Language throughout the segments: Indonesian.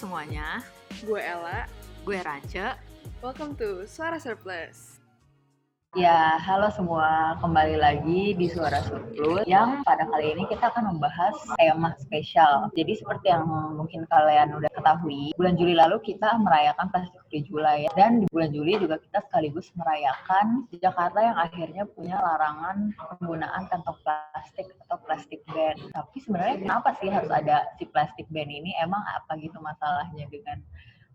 Semuanya, Gue Ella. gue Rance. Welcome to Suara Surplus. Ya, halo semua. Kembali lagi di Suara Surplus yang pada kali ini kita akan membahas tema spesial. Jadi seperti yang mungkin kalian udah ketahui, bulan Juli lalu kita merayakan Plastic Free July. Dan di bulan Juli juga kita sekaligus merayakan Jakarta yang akhirnya punya larangan penggunaan kantong plastik atau plastik ban. Tapi sebenarnya kenapa sih harus ada si plastik ban ini? Emang apa gitu masalahnya dengan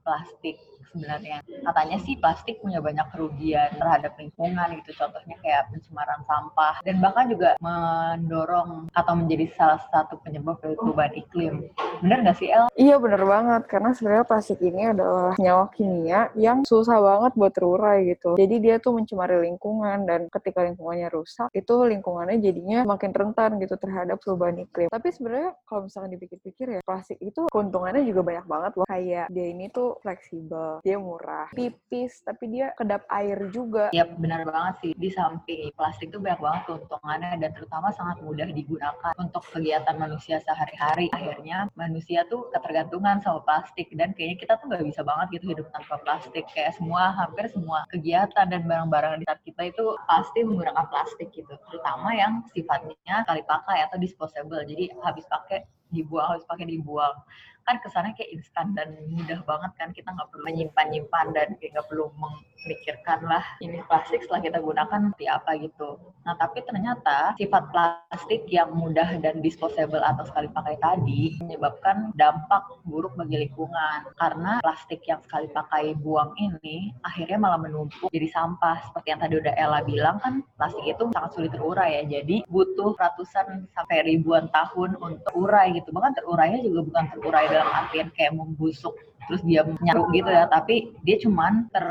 plastik sebenarnya katanya sih plastik punya banyak kerugian terhadap lingkungan gitu contohnya kayak pencemaran sampah dan bahkan juga mendorong atau menjadi salah satu penyebab perubahan iklim bener nggak sih El? Iya bener banget, karena sebenarnya plastik ini adalah nyawa kimia yang susah banget buat terurai gitu. Jadi dia tuh mencemari lingkungan dan ketika lingkungannya rusak, itu lingkungannya jadinya makin rentan gitu terhadap perubahan iklim. Tapi sebenarnya kalau misalkan dipikir-pikir ya, plastik itu keuntungannya juga banyak banget loh. Kayak dia ini tuh fleksibel, dia murah, tipis, tapi dia kedap air juga. Ya benar banget sih. Di samping plastik tuh banyak banget keuntungannya dan terutama sangat mudah digunakan untuk kegiatan manusia sehari-hari. Akhirnya manusia tuh ketergantungan sama plastik dan kayaknya kita tuh nggak bisa banget gitu hidup tanpa plastik. Kayak semua hampir semua kegiatan dan barang-barang di saat kita itu pasti menggunakan plastik gitu. Terutama yang sifatnya kali pakai atau disposable. Jadi habis pakai dibuang habis pakai dibuang kan kesannya kayak instan dan mudah banget kan kita nggak perlu menyimpan nyimpan dan kayak nggak perlu memikirkan lah ini plastik setelah kita gunakan seperti apa gitu. Nah tapi ternyata sifat plastik yang mudah dan disposable atau sekali pakai tadi menyebabkan dampak buruk bagi lingkungan. Karena plastik yang sekali pakai buang ini akhirnya malah menumpuk jadi sampah. Seperti yang tadi udah Ella bilang kan plastik itu sangat sulit terurai ya. Jadi butuh ratusan sampai ribuan tahun untuk urai gitu. Bahkan terurainya juga bukan terurai dalam artian kayak membusuk terus dia nyaru gitu ya tapi dia cuman ter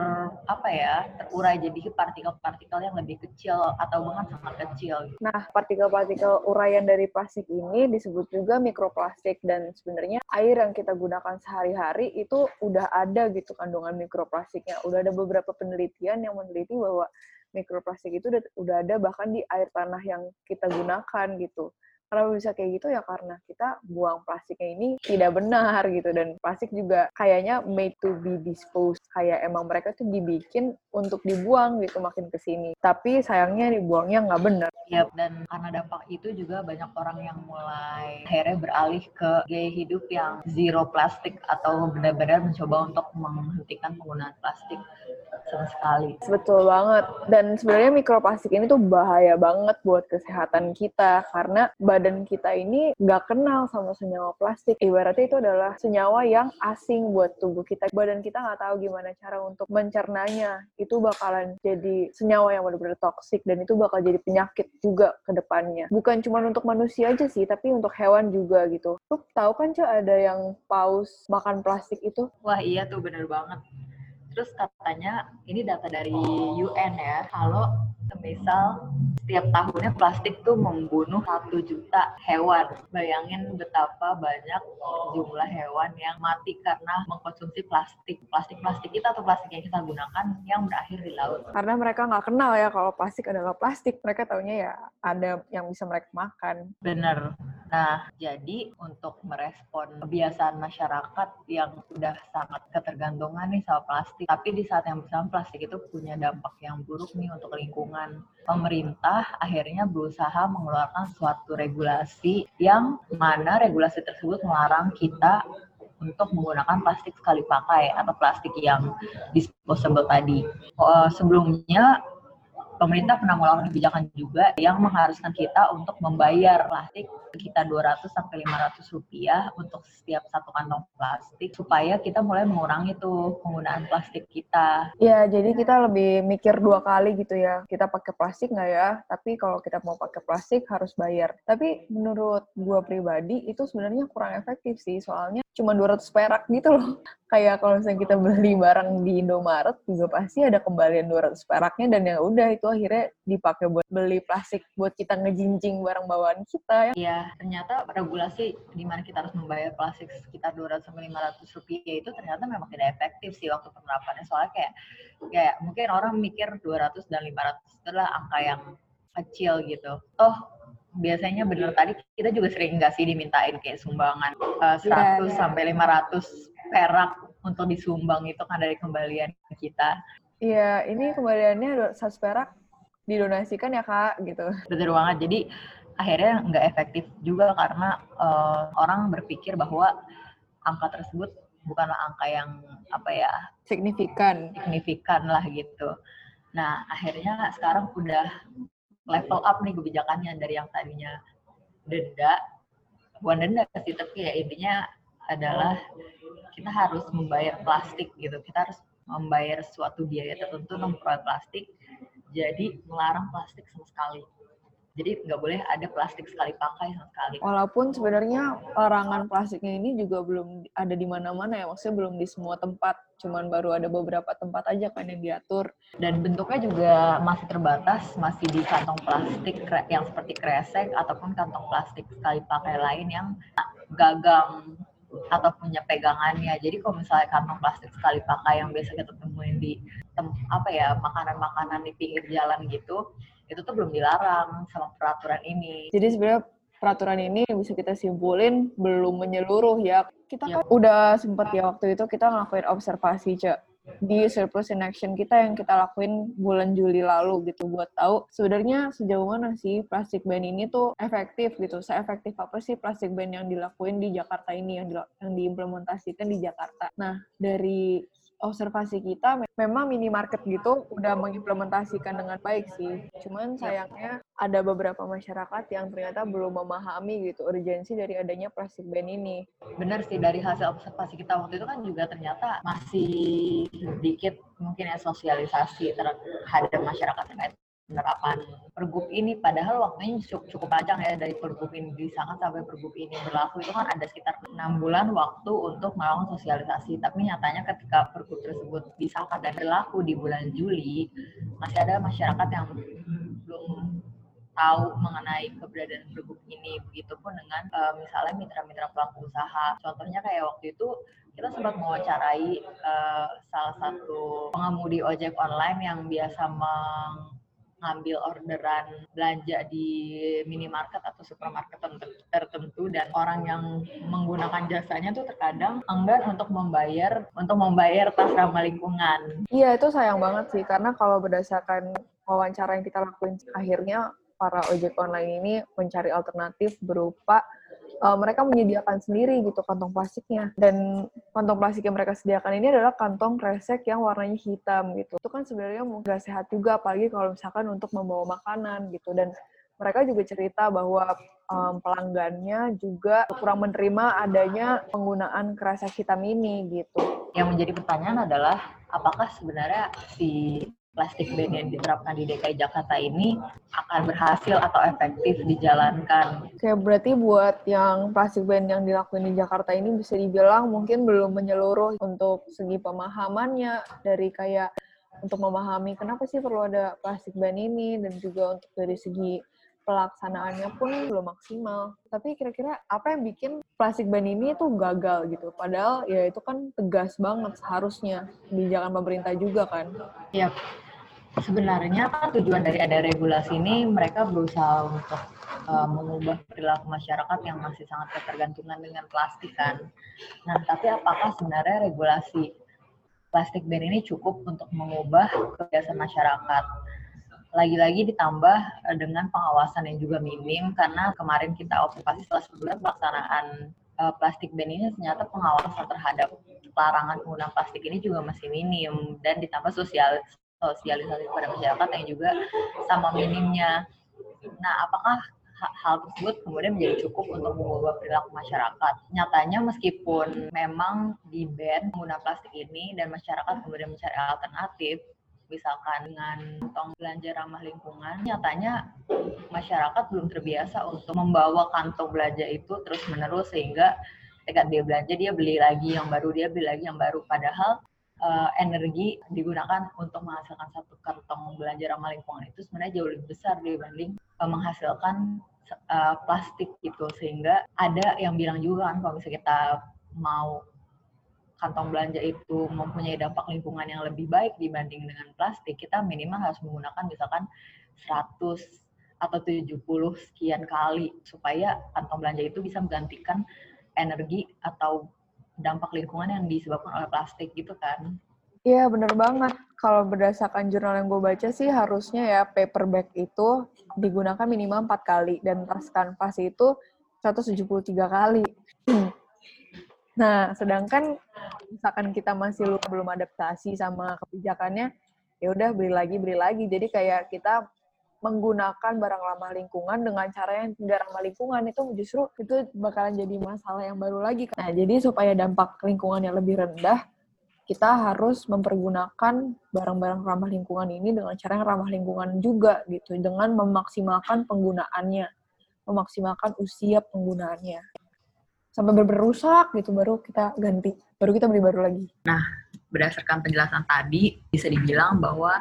apa ya terurai jadi partikel-partikel yang lebih kecil atau bahkan sangat kecil. Nah, partikel-partikel uraian dari plastik ini disebut juga mikroplastik dan sebenarnya air yang kita gunakan sehari-hari itu udah ada gitu kandungan mikroplastiknya. Udah ada beberapa penelitian yang meneliti bahwa mikroplastik itu udah ada bahkan di air tanah yang kita gunakan gitu. Kenapa bisa kayak gitu ya karena kita buang plastiknya ini tidak benar gitu. Dan plastik juga kayaknya made to be disposed. Kayak emang mereka tuh dibikin untuk dibuang gitu makin ke sini. Tapi sayangnya dibuangnya nggak benar. Yap, dan karena dampak itu juga banyak orang yang mulai akhirnya beralih ke gaya hidup yang zero plastik atau benar-benar mencoba untuk menghentikan penggunaan plastik sama sekali. Betul banget. Dan sebenarnya mikroplastik ini tuh bahaya banget buat kesehatan kita. Karena badan kita ini nggak kenal sama senyawa plastik. Ibaratnya itu adalah senyawa yang asing buat tubuh kita. Badan kita nggak tahu gimana cara untuk mencernanya. Itu bakalan jadi senyawa yang benar-benar toksik dan itu bakal jadi penyakit juga ke depannya. Bukan cuma untuk manusia aja sih, tapi untuk hewan juga gitu. Tuh tahu kan Cok ada yang paus makan plastik itu? Wah iya tuh bener banget. Terus katanya ini data dari UN ya, kalau misal setiap tahunnya plastik tuh membunuh satu juta hewan. Bayangin betapa banyak jumlah hewan yang mati karena mengkonsumsi plastik. Plastik-plastik kita atau plastik yang kita gunakan yang berakhir di laut. Karena mereka nggak kenal ya kalau plastik adalah plastik. Mereka taunya ya ada yang bisa mereka makan. Bener. Nah, jadi untuk merespon kebiasaan masyarakat yang udah sangat ketergantungan nih sama plastik, tapi di saat yang bersamaan plastik itu punya dampak yang buruk nih untuk lingkungan. Pemerintah akhirnya berusaha mengeluarkan suatu regulasi yang mana regulasi tersebut melarang kita untuk menggunakan plastik sekali pakai atau plastik yang disposable tadi. Uh, sebelumnya pemerintah pernah mengeluarkan kebijakan juga yang mengharuskan kita untuk membayar plastik sekitar 200 sampai 500 rupiah untuk setiap satu kantong plastik supaya kita mulai mengurangi tuh penggunaan plastik kita. Ya, jadi kita lebih mikir dua kali gitu ya. Kita pakai plastik nggak ya? Tapi kalau kita mau pakai plastik harus bayar. Tapi menurut gua pribadi itu sebenarnya kurang efektif sih, soalnya cuma 200 perak gitu loh. Kayak kalau misalnya kita beli barang di Indomaret juga pasti ada kembalian 200 peraknya dan ya udah itu akhirnya dipakai buat beli plastik buat kita ngejinjing barang bawaan kita ya. Ya, ternyata regulasi di mana kita harus membayar plastik sekitar 200 sampai 500 rupiah itu ternyata memang tidak efektif sih waktu penerapannya. Soalnya kayak kayak mungkin orang mikir 200 dan 500 itu adalah angka yang kecil gitu. Toh biasanya bener tadi kita juga sering nggak sih dimintain kayak sumbangan uh, 100 yeah, yeah. sampai 500 perak untuk disumbang itu kan dari kembalian kita. Iya, ini kembaliannya 100 perak didonasikan ya kak gitu. Betul banget. Jadi akhirnya nggak efektif juga karena uh, orang berpikir bahwa angka tersebut bukanlah angka yang apa ya signifikan signifikan lah gitu. Nah akhirnya sekarang udah level up nih kebijakannya dari yang tadinya denda bukan denda sih tapi ya intinya adalah kita harus membayar plastik gitu kita harus membayar suatu biaya tertentu untuk plastik jadi melarang plastik sama sekali jadi nggak boleh ada plastik sekali pakai sama sekali. Walaupun sebenarnya larangan plastiknya ini juga belum ada di mana-mana ya, maksudnya belum di semua tempat, cuman baru ada beberapa tempat aja kan yang diatur. Dan bentuknya juga masih terbatas, masih di kantong plastik yang seperti kresek ataupun kantong plastik sekali pakai lain yang gagang atau punya pegangannya. Jadi kalau misalnya kantong plastik sekali pakai yang biasa kita temuin di tem, apa ya makanan-makanan di pinggir jalan gitu, itu tuh belum dilarang sama peraturan ini. Jadi sebenarnya peraturan ini bisa kita simpulin belum menyeluruh ya. Kita ya. kan udah sempet ya waktu itu kita ngelakuin observasi, Cek di surplus in action kita yang kita lakuin bulan Juli lalu gitu buat tahu sebenarnya sejauh mana sih plastik ban ini tuh efektif gitu. Seefektif apa sih plastik ban yang dilakuin di Jakarta ini yang di, yang diimplementasikan di Jakarta. Nah, dari observasi kita memang minimarket gitu udah mengimplementasikan dengan baik sih. Cuman sayangnya ada beberapa masyarakat yang ternyata belum memahami gitu urgensi dari adanya plastik ban ini. Benar sih dari hasil observasi kita waktu itu kan juga ternyata masih sedikit mungkin ya sosialisasi terhadap masyarakat terkait penerapan pergub ini padahal waktunya cukup, cukup panjang ya dari pergub ini disahkan sampai pergub ini berlaku. Itu kan ada sekitar enam bulan waktu untuk melakukan sosialisasi. Tapi nyatanya ketika pergub tersebut disahkan dan berlaku di bulan Juli masih ada masyarakat yang belum tahu mengenai keberadaan pergub ini. Begitupun dengan uh, misalnya mitra-mitra pelaku usaha. Contohnya kayak waktu itu kita sempat mewawancarai uh, salah satu pengemudi ojek online yang biasa meng ngambil orderan belanja di minimarket atau supermarket tertentu dan orang yang menggunakan jasanya tuh terkadang enggan untuk membayar untuk membayar tas ramah lingkungan. Iya itu sayang banget sih karena kalau berdasarkan wawancara yang kita lakuin akhirnya para ojek online ini mencari alternatif berupa uh, mereka menyediakan sendiri gitu kantong plastiknya. Dan kantong plastik yang mereka sediakan ini adalah kantong kresek yang warnanya hitam gitu. Itu kan sebenarnya nggak sehat juga apalagi kalau misalkan untuk membawa makanan gitu. Dan mereka juga cerita bahwa um, pelanggannya juga kurang menerima adanya penggunaan kresek hitam ini gitu. Yang menjadi pertanyaan adalah apakah sebenarnya si plastik ban yang diterapkan di DKI Jakarta ini akan berhasil atau efektif dijalankan. Oke, berarti buat yang plastik ban yang dilakukan di Jakarta ini bisa dibilang mungkin belum menyeluruh untuk segi pemahamannya dari kayak untuk memahami kenapa sih perlu ada plastik ban ini dan juga untuk dari segi pelaksanaannya pun belum maksimal. Tapi kira-kira apa yang bikin plastik ban ini tuh gagal gitu? Padahal ya itu kan tegas banget seharusnya kebijakan pemerintah juga kan. Iya, sebenarnya kan tujuan dari ada regulasi ini mereka berusaha untuk uh, mengubah perilaku masyarakat yang masih sangat ketergantungan dengan plastik kan. Nah, tapi apakah sebenarnya regulasi plastik ban ini cukup untuk mengubah kebiasaan masyarakat? Lagi-lagi ditambah eh, dengan pengawasan yang juga minim karena kemarin kita observasi setelah sebulan pelaksanaan uh, plastik ban ini ternyata pengawasan terhadap larangan penggunaan plastik ini juga masih minim dan ditambah sosial sosialisasi kepada masyarakat yang juga sama minimnya. Nah, apakah hal tersebut kemudian menjadi cukup untuk mengubah perilaku masyarakat. Nyatanya meskipun memang di ban menggunakan plastik ini dan masyarakat kemudian mencari alternatif, misalkan dengan kantong belanja ramah lingkungan, nyatanya masyarakat belum terbiasa untuk membawa kantong belanja itu terus menerus sehingga ketika dia belanja dia beli lagi yang baru, dia beli lagi yang baru. Padahal uh, energi digunakan untuk menghasilkan satu kantong belanja ramah lingkungan itu sebenarnya jauh lebih besar dibanding uh, menghasilkan uh, plastik gitu. Sehingga ada yang bilang juga kan kalau misalnya kita mau kantong belanja itu mempunyai dampak lingkungan yang lebih baik dibanding dengan plastik kita minimal harus menggunakan misalkan 100 atau 70 sekian kali supaya kantong belanja itu bisa menggantikan energi atau dampak lingkungan yang disebabkan oleh plastik gitu kan. Iya, bener banget. Kalau berdasarkan jurnal yang gue baca sih, harusnya ya paper bag itu digunakan minimal 4 kali, dan tas kanvas itu 173 kali. nah, sedangkan misalkan kita masih belum adaptasi sama kebijakannya, ya udah beli lagi, beli lagi. Jadi kayak kita menggunakan barang ramah lingkungan dengan cara yang tidak ramah lingkungan itu justru itu bakalan jadi masalah yang baru lagi. Nah, jadi supaya dampak lingkungannya lebih rendah, kita harus mempergunakan barang-barang ramah lingkungan ini dengan cara yang ramah lingkungan juga gitu, dengan memaksimalkan penggunaannya, memaksimalkan usia penggunaannya. Sampai berusak gitu baru kita ganti, baru kita beli baru lagi. Nah, berdasarkan penjelasan tadi bisa dibilang bahwa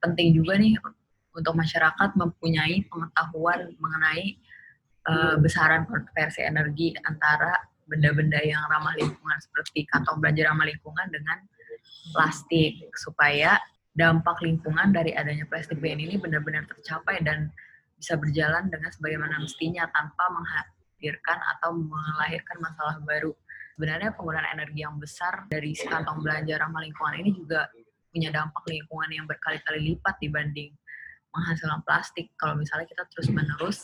penting juga nih untuk masyarakat mempunyai pengetahuan mengenai uh, besaran konversi energi antara benda-benda yang ramah lingkungan seperti kantong belanja ramah lingkungan dengan plastik supaya dampak lingkungan dari adanya plastik ban ini benar-benar tercapai dan bisa berjalan dengan sebagaimana mestinya tanpa menghadirkan atau melahirkan masalah baru. Sebenarnya penggunaan energi yang besar dari kantong belanja ramah lingkungan ini juga punya dampak lingkungan yang berkali-kali lipat dibanding menghasilkan plastik kalau misalnya kita terus menerus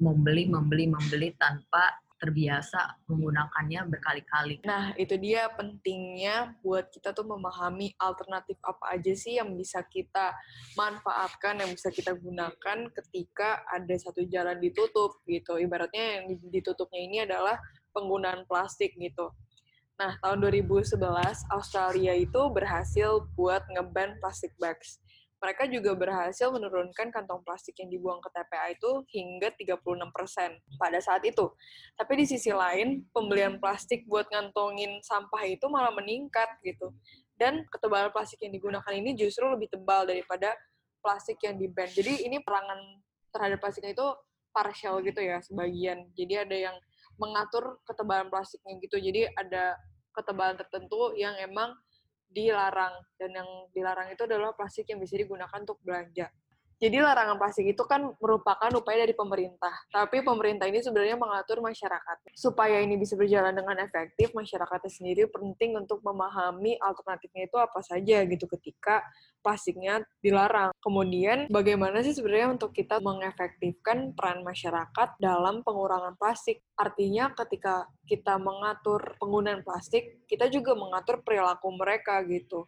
membeli membeli membeli tanpa terbiasa menggunakannya berkali-kali. Nah, itu dia pentingnya buat kita tuh memahami alternatif apa aja sih yang bisa kita manfaatkan, yang bisa kita gunakan ketika ada satu jalan ditutup gitu. Ibaratnya yang ditutupnya ini adalah penggunaan plastik gitu. Nah, tahun 2011 Australia itu berhasil buat ngeban plastic bags mereka juga berhasil menurunkan kantong plastik yang dibuang ke TPA itu hingga 36% pada saat itu. Tapi di sisi lain, pembelian plastik buat ngantongin sampah itu malah meningkat gitu. Dan ketebalan plastik yang digunakan ini justru lebih tebal daripada plastik yang di-ban. Jadi ini perangan terhadap plastiknya itu partial gitu ya, sebagian. Jadi ada yang mengatur ketebalan plastiknya gitu. Jadi ada ketebalan tertentu yang emang dilarang dan yang dilarang itu adalah plastik yang bisa digunakan untuk belanja. Jadi larangan plastik itu kan merupakan upaya dari pemerintah. Tapi pemerintah ini sebenarnya mengatur masyarakat. Supaya ini bisa berjalan dengan efektif, masyarakatnya sendiri penting untuk memahami alternatifnya itu apa saja gitu ketika plastiknya dilarang. Kemudian bagaimana sih sebenarnya untuk kita mengefektifkan peran masyarakat dalam pengurangan plastik? Artinya ketika kita mengatur penggunaan plastik, kita juga mengatur perilaku mereka gitu.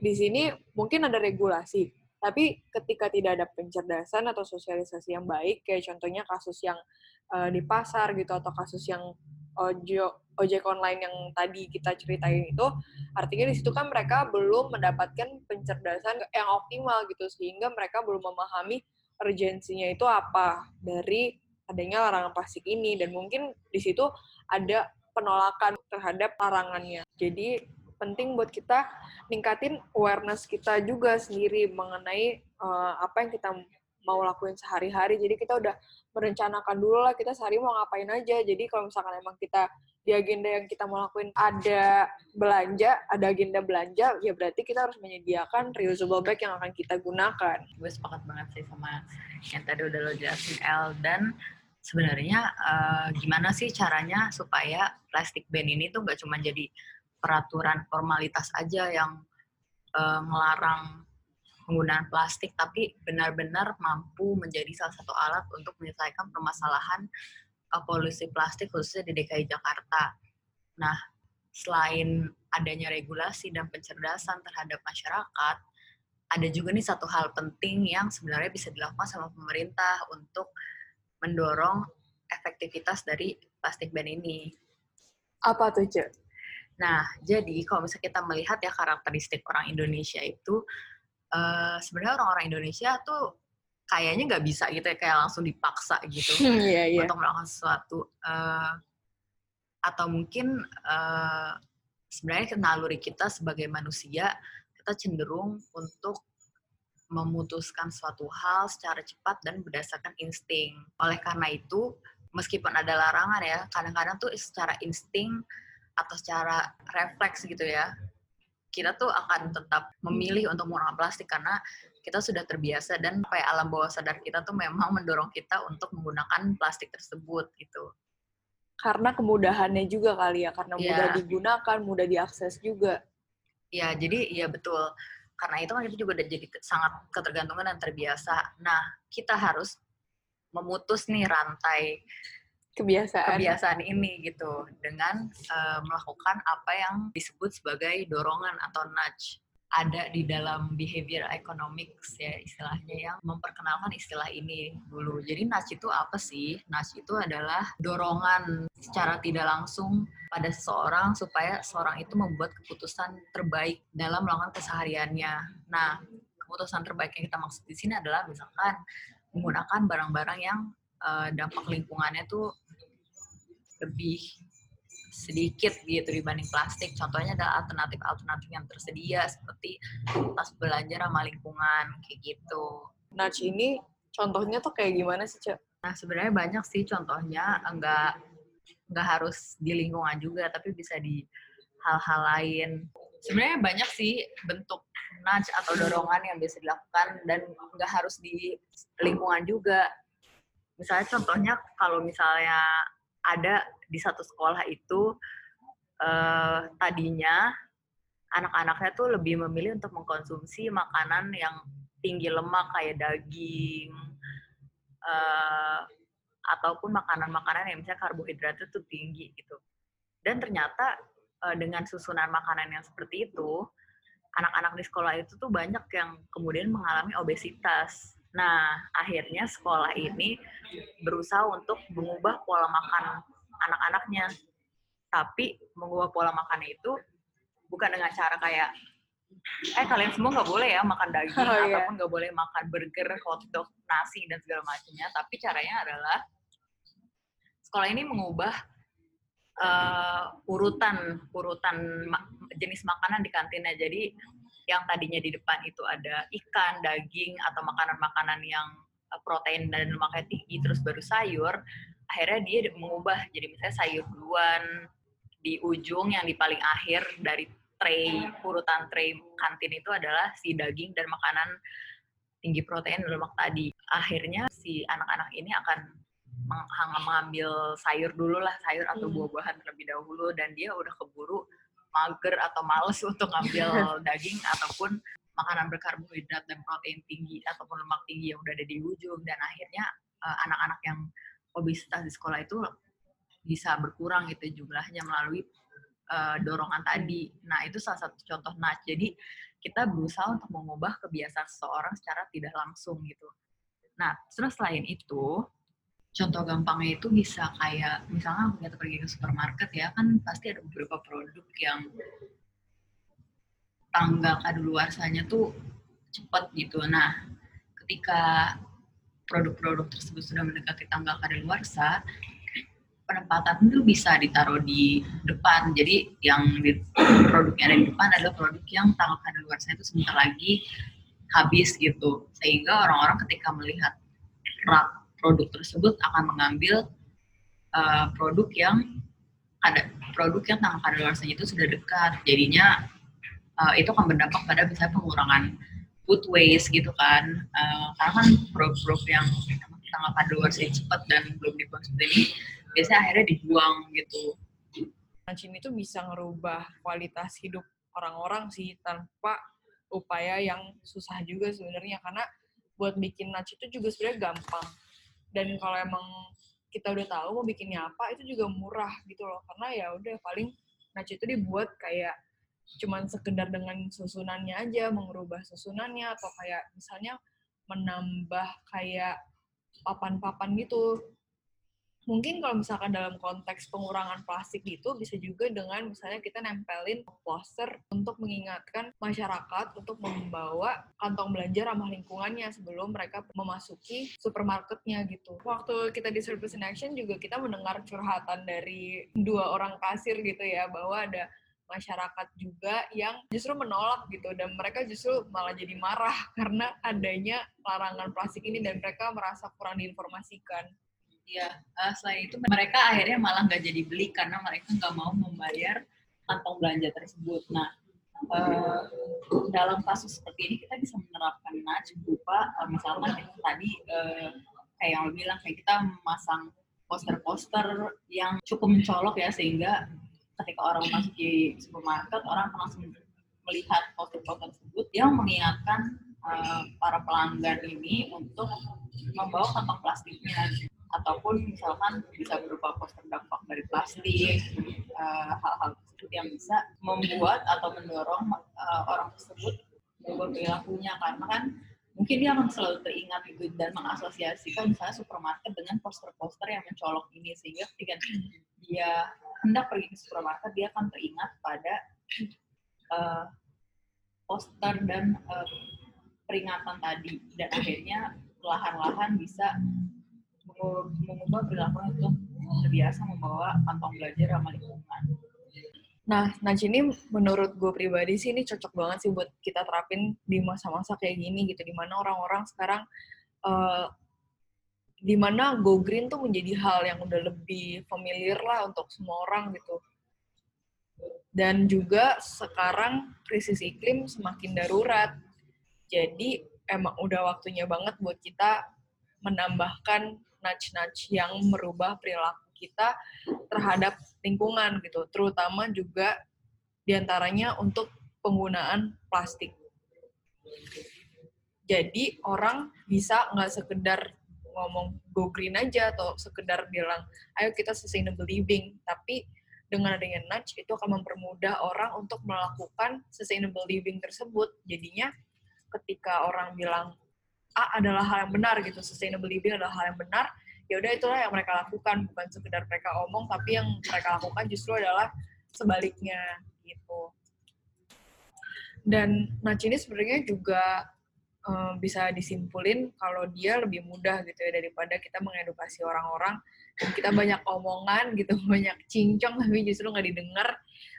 Di sini mungkin ada regulasi, tapi ketika tidak ada pencerdasan atau sosialisasi yang baik, kayak contohnya kasus yang uh, di pasar gitu atau kasus yang ojo ojek online yang tadi kita ceritain itu, artinya di situ kan mereka belum mendapatkan pencerdasan yang optimal gitu sehingga mereka belum memahami urgensinya itu apa dari adanya larangan plastik ini dan mungkin di situ ada penolakan terhadap larangannya. Jadi penting buat kita ningkatin awareness kita juga sendiri mengenai uh, apa yang kita mau lakuin sehari-hari. Jadi kita udah merencanakan dulu lah kita sehari mau ngapain aja. Jadi kalau misalkan emang kita di agenda yang kita mau lakuin ada belanja, ada agenda belanja, ya berarti kita harus menyediakan reusable bag yang akan kita gunakan. Gue sepakat banget sih sama yang tadi udah lo jelasin El dan sebenarnya uh, gimana sih caranya supaya plastik ban ini tuh gak cuma jadi peraturan formalitas aja yang melarang penggunaan plastik, tapi benar-benar mampu menjadi salah satu alat untuk menyelesaikan permasalahan uh, polusi plastik khususnya di DKI Jakarta. Nah, selain adanya regulasi dan pencerdasan terhadap masyarakat, ada juga nih satu hal penting yang sebenarnya bisa dilakukan sama pemerintah untuk mendorong efektivitas dari plastik ban ini. Apa tuh, Cek? Nah, jadi kalau misalnya kita melihat ya karakteristik orang Indonesia itu, uh, sebenarnya orang-orang Indonesia tuh kayaknya nggak bisa gitu ya, kayak langsung dipaksa gitu yeah, yeah. untuk melakukan sesuatu. Uh, atau mungkin uh, sebenarnya naluri kita sebagai manusia, kita cenderung untuk memutuskan suatu hal secara cepat dan berdasarkan insting. Oleh karena itu, meskipun ada larangan ya, kadang-kadang tuh secara insting atau secara refleks gitu ya kita tuh akan tetap memilih untuk menggunakan plastik karena kita sudah terbiasa dan kayak alam bawah sadar kita tuh memang mendorong kita untuk menggunakan plastik tersebut gitu. Karena kemudahannya juga kali ya, karena Iya. mudah digunakan, mudah diakses juga. Ya, jadi ya betul. Karena itu kan kita juga udah jadi sangat ketergantungan dan terbiasa. Nah, kita harus memutus nih rantai Kebiasaan. kebiasaan ini gitu dengan eh, melakukan apa yang disebut sebagai dorongan atau nudge ada di dalam behavior economics ya istilahnya yang memperkenalkan istilah ini dulu. Jadi nudge itu apa sih? Nudge itu adalah dorongan secara tidak langsung pada seseorang supaya seorang itu membuat keputusan terbaik dalam melakukan kesehariannya. Nah, keputusan terbaik yang kita maksud di sini adalah misalkan menggunakan barang-barang yang eh, dampak lingkungannya tuh lebih sedikit gitu dibanding plastik. Contohnya adalah alternatif-alternatif yang tersedia seperti tas belanja ramah lingkungan kayak gitu. Nudge ini contohnya tuh kayak gimana sih, Cak? Nah sebenarnya banyak sih contohnya enggak nggak harus di lingkungan juga tapi bisa di hal-hal lain. Sebenarnya banyak sih bentuk nudge atau dorongan yang bisa dilakukan dan nggak harus di lingkungan juga. Misalnya contohnya kalau misalnya ada di satu sekolah itu eh, tadinya anak-anaknya tuh lebih memilih untuk mengkonsumsi makanan yang tinggi lemak kayak daging eh, ataupun makanan-makanan yang misalnya karbohidratnya tuh tinggi gitu. Dan ternyata eh, dengan susunan makanan yang seperti itu, anak-anak di sekolah itu tuh banyak yang kemudian mengalami obesitas. Nah, akhirnya sekolah ini berusaha untuk mengubah pola makan anak-anaknya. Tapi mengubah pola makan itu bukan dengan cara kayak eh kalian semua nggak boleh ya makan daging Oh, iya. ataupun nggak boleh makan burger, hotdog, nasi dan segala macamnya. Tapi caranya adalah sekolah ini mengubah eh, urutan urutan ma- jenis makanan di kantinnya. Jadi yang tadinya di depan itu ada ikan, daging atau makanan-makanan yang eh, protein dan lemaknya tinggi terus baru sayur, akhirnya dia mengubah jadi misalnya sayur duluan di ujung yang di paling akhir dari tray urutan tray kantin itu adalah si daging dan makanan tinggi protein dan lemak tadi. Akhirnya si anak-anak ini akan mengambil sayur dulu lah, sayur atau Hmm. buah-buahan terlebih dahulu dan dia udah keburu mager atau males untuk ngambil daging ataupun makanan berkarbohidrat dan protein tinggi ataupun lemak tinggi yang udah ada di ujung dan akhirnya eh, anak-anak yang obesitas di sekolah itu bisa berkurang gitu jumlahnya melalui eh, dorongan tadi. Nah, itu salah satu contoh nudge. Jadi, kita berusaha untuk mengubah kebiasaan seseorang secara tidak langsung gitu. Nah, terus selain itu, contoh gampangnya itu bisa kayak misalnya kita pergi ke supermarket ya kan pasti ada beberapa produk yang tanggal kadaluarsanya tuh cepet gitu. Nah, ketika produk-produk tersebut sudah mendekati tanggal kadaluarsa, penempatan itu bisa ditaruh di depan. Jadi yang di, produknya ada di depan adalah produk yang tanggal kadaluarsa itu sebentar lagi habis gitu. Sehingga orang-orang ketika melihat rak produk tersebut akan mengambil uh, produk yang ada produk yang tanggal kadaluarsanya itu sudah dekat. Jadinya uh, itu akan berdampak pada misalnya pengurangan food waste gitu kan. Uh, karena kan produk-produk yang tanggal kadaluarsanya cepat dan belum dikonsumsi ini biasanya akhirnya dibuang gitu. Ini tuh bisa ngerubah kualitas hidup orang-orang sih tanpa upaya yang susah juga sebenarnya karena buat bikin nudge itu juga sebenarnya gampang dan kalau emang kita udah tahu mau bikinnya apa itu juga murah gitu loh. Karena ya udah paling nudge itu dibuat kayak cuman sekedar dengan susunannya aja mengubah susunannya atau kayak misalnya menambah kayak papan-papan gitu mungkin kalau misalkan dalam konteks pengurangan plastik gitu bisa juga dengan misalnya kita nempelin poster untuk mengingatkan masyarakat untuk membawa kantong belanja ramah lingkungannya sebelum mereka memasuki supermarketnya gitu. Waktu kita di Service in Action juga kita mendengar curhatan dari dua orang kasir gitu ya bahwa ada masyarakat juga yang justru menolak gitu dan mereka justru malah jadi marah karena adanya larangan plastik ini dan mereka merasa kurang diinformasikan. Iya, uh, selain itu mereka akhirnya malah nggak jadi beli karena mereka nggak mau membayar kantong belanja tersebut. Nah, uh, dalam kasus seperti ini kita bisa menerapkan nudge berupa uh, misalkan tadi uh, kayak yang bilang kayak kita memasang poster-poster yang cukup mencolok ya sehingga ketika orang masuk di supermarket orang langsung melihat poster-poster tersebut yang mengingatkan uh, para pelanggan ini untuk membawa kantong plastiknya ataupun misalkan bisa berupa poster dampak dari plastik hal-hal uh, tersebut yang bisa membuat atau mendorong uh, orang tersebut mengubah perilakunya. Karena kan mungkin dia akan selalu teringat itu dan mengasosiasikan misalnya supermarket dengan poster-poster yang mencolok ini. Sehingga ketika dia hendak pergi ke supermarket dia akan teringat pada uh, poster dan uh, peringatan tadi. Dan akhirnya lahan-lahan bisa mengubah perilaku untuk terbiasa membawa kantong belajar ramah lingkungan. Nah, nah ini menurut gue pribadi sih ini cocok banget sih buat kita terapin di masa-masa kayak gini gitu, di mana orang-orang sekarang uh, di mana go green tuh menjadi hal yang udah lebih familiar lah untuk semua orang gitu. Dan juga sekarang krisis iklim semakin darurat. Jadi emang udah waktunya banget buat kita menambahkan nudge-nudge yang merubah perilaku kita terhadap lingkungan gitu, terutama juga di antaranya untuk penggunaan plastik. Jadi orang bisa nggak sekedar ngomong go green aja atau sekedar bilang ayo kita sustainable living, tapi dengan adanya nudge itu akan mempermudah orang untuk melakukan sustainable living tersebut. Jadinya ketika orang bilang A adalah hal yang benar gitu, sustainable living adalah hal yang benar, ya udah itulah yang mereka lakukan bukan sekedar mereka omong tapi yang mereka lakukan justru adalah sebaliknya gitu. Dan Nach ini sebenarnya juga um, bisa disimpulin kalau dia lebih mudah gitu ya daripada kita mengedukasi orang-orang. Kita banyak omongan gitu banyak cincong tapi justru nggak didengar.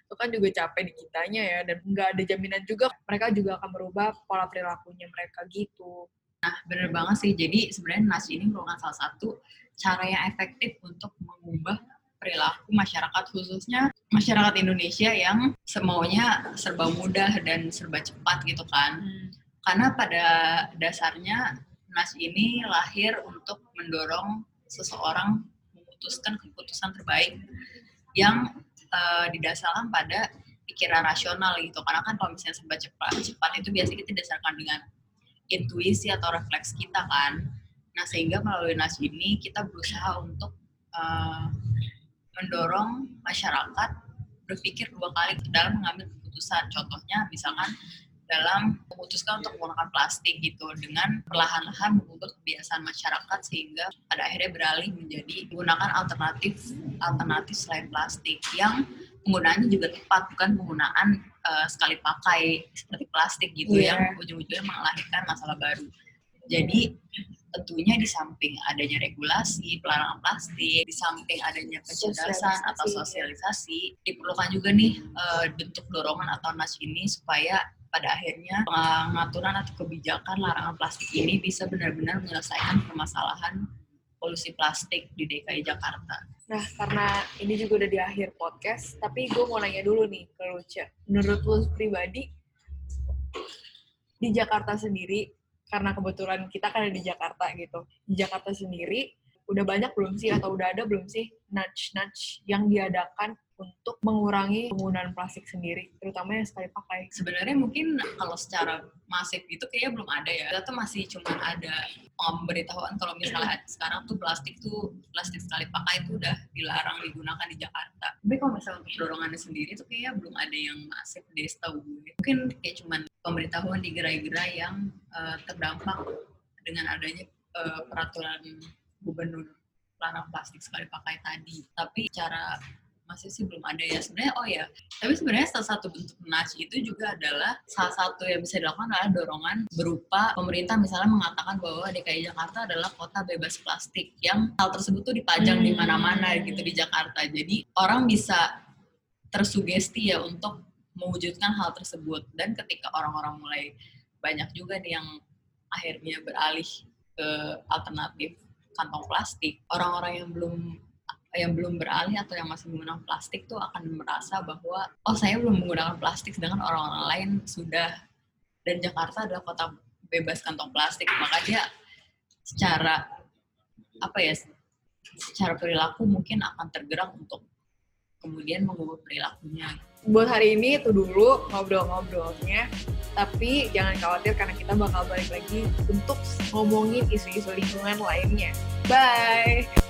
Itu kan juga capek di kitanya ya dan nggak ada jaminan juga mereka juga akan merubah pola perilakunya mereka gitu Nah, bener banget sih. Jadi sebenarnya nasi ini merupakan salah satu cara yang efektif untuk mengubah perilaku masyarakat khususnya masyarakat Indonesia yang semaunya serba mudah dan serba cepat gitu kan. Hmm. Karena pada dasarnya nas ini lahir untuk mendorong seseorang memutuskan keputusan terbaik yang uh, didasarkan pada pikiran rasional gitu. Karena kan kalau misalnya serba cepat, cepat itu biasanya kita didasarkan dengan intuisi atau refleks kita kan. Nah sehingga melalui nas ini kita berusaha untuk uh, mendorong masyarakat berpikir dua kali dalam mengambil keputusan. Contohnya misalkan dalam memutuskan untuk menggunakan plastik gitu dengan perlahan-lahan mengubah kebiasaan masyarakat sehingga pada akhirnya beralih menjadi menggunakan alternatif alternatif selain plastik yang penggunaannya juga tepat bukan penggunaan uh, sekali pakai seperti plastik gitu yeah. yang ujung-ujungnya melahirkan masalah baru. Jadi tentunya di samping adanya regulasi pelarangan plastik, di samping adanya pencerdasan atau sosialisasi, diperlukan juga nih uh, bentuk dorongan atau nas ini supaya pada akhirnya pengaturan atau kebijakan larangan plastik ini bisa benar-benar menyelesaikan permasalahan polusi plastik di DKI Jakarta. Nah, karena ini juga udah di akhir podcast, tapi gue mau nanya dulu nih ke Lucia. Menurut lu pribadi, di Jakarta sendiri, karena kebetulan kita kan ada di Jakarta gitu, di Jakarta sendiri, udah banyak belum sih atau udah ada belum sih nudge-nudge yang diadakan untuk mengurangi penggunaan plastik sendiri, terutama yang sekali pakai. Sebenarnya mungkin kalau secara masif itu kayaknya belum ada ya. Kita tuh masih cuma ada pemberitahuan kalau misalnya sekarang tuh plastik tuh plastik sekali pakai itu udah dilarang digunakan di Jakarta. Tapi kalau misalnya untuk dorongannya sendiri tuh kayaknya belum ada yang masif deh setahu gue. Mungkin kayak cuma pemberitahuan di gerai-gerai yang uh, terdampak dengan adanya uh, peraturan gubernur larang plastik sekali pakai tadi. Tapi cara masih sih belum ada ya sebenarnya oh ya tapi sebenarnya salah satu bentuk nudge itu juga adalah salah satu yang bisa dilakukan adalah dorongan berupa pemerintah misalnya mengatakan bahwa DKI Jakarta adalah kota bebas plastik yang hal tersebut tuh dipajang hmm. di mana-mana gitu di Jakarta jadi orang bisa tersugesti ya untuk mewujudkan hal tersebut dan ketika orang-orang mulai banyak juga nih yang akhirnya beralih ke alternatif kantong plastik. Orang-orang yang belum yang belum beralih atau yang masih menggunakan plastik tuh akan merasa bahwa oh saya belum menggunakan plastik sedangkan orang-orang lain sudah. Dan Jakarta adalah kota bebas kantong plastik. Maka dia secara apa ya secara perilaku mungkin akan tergerak untuk kemudian mengubah perilakunya buat hari ini itu dulu ngobrol-ngobrolnya. Tapi jangan khawatir karena kita bakal balik lagi untuk ngomongin isu-isu lingkungan lainnya. Bye!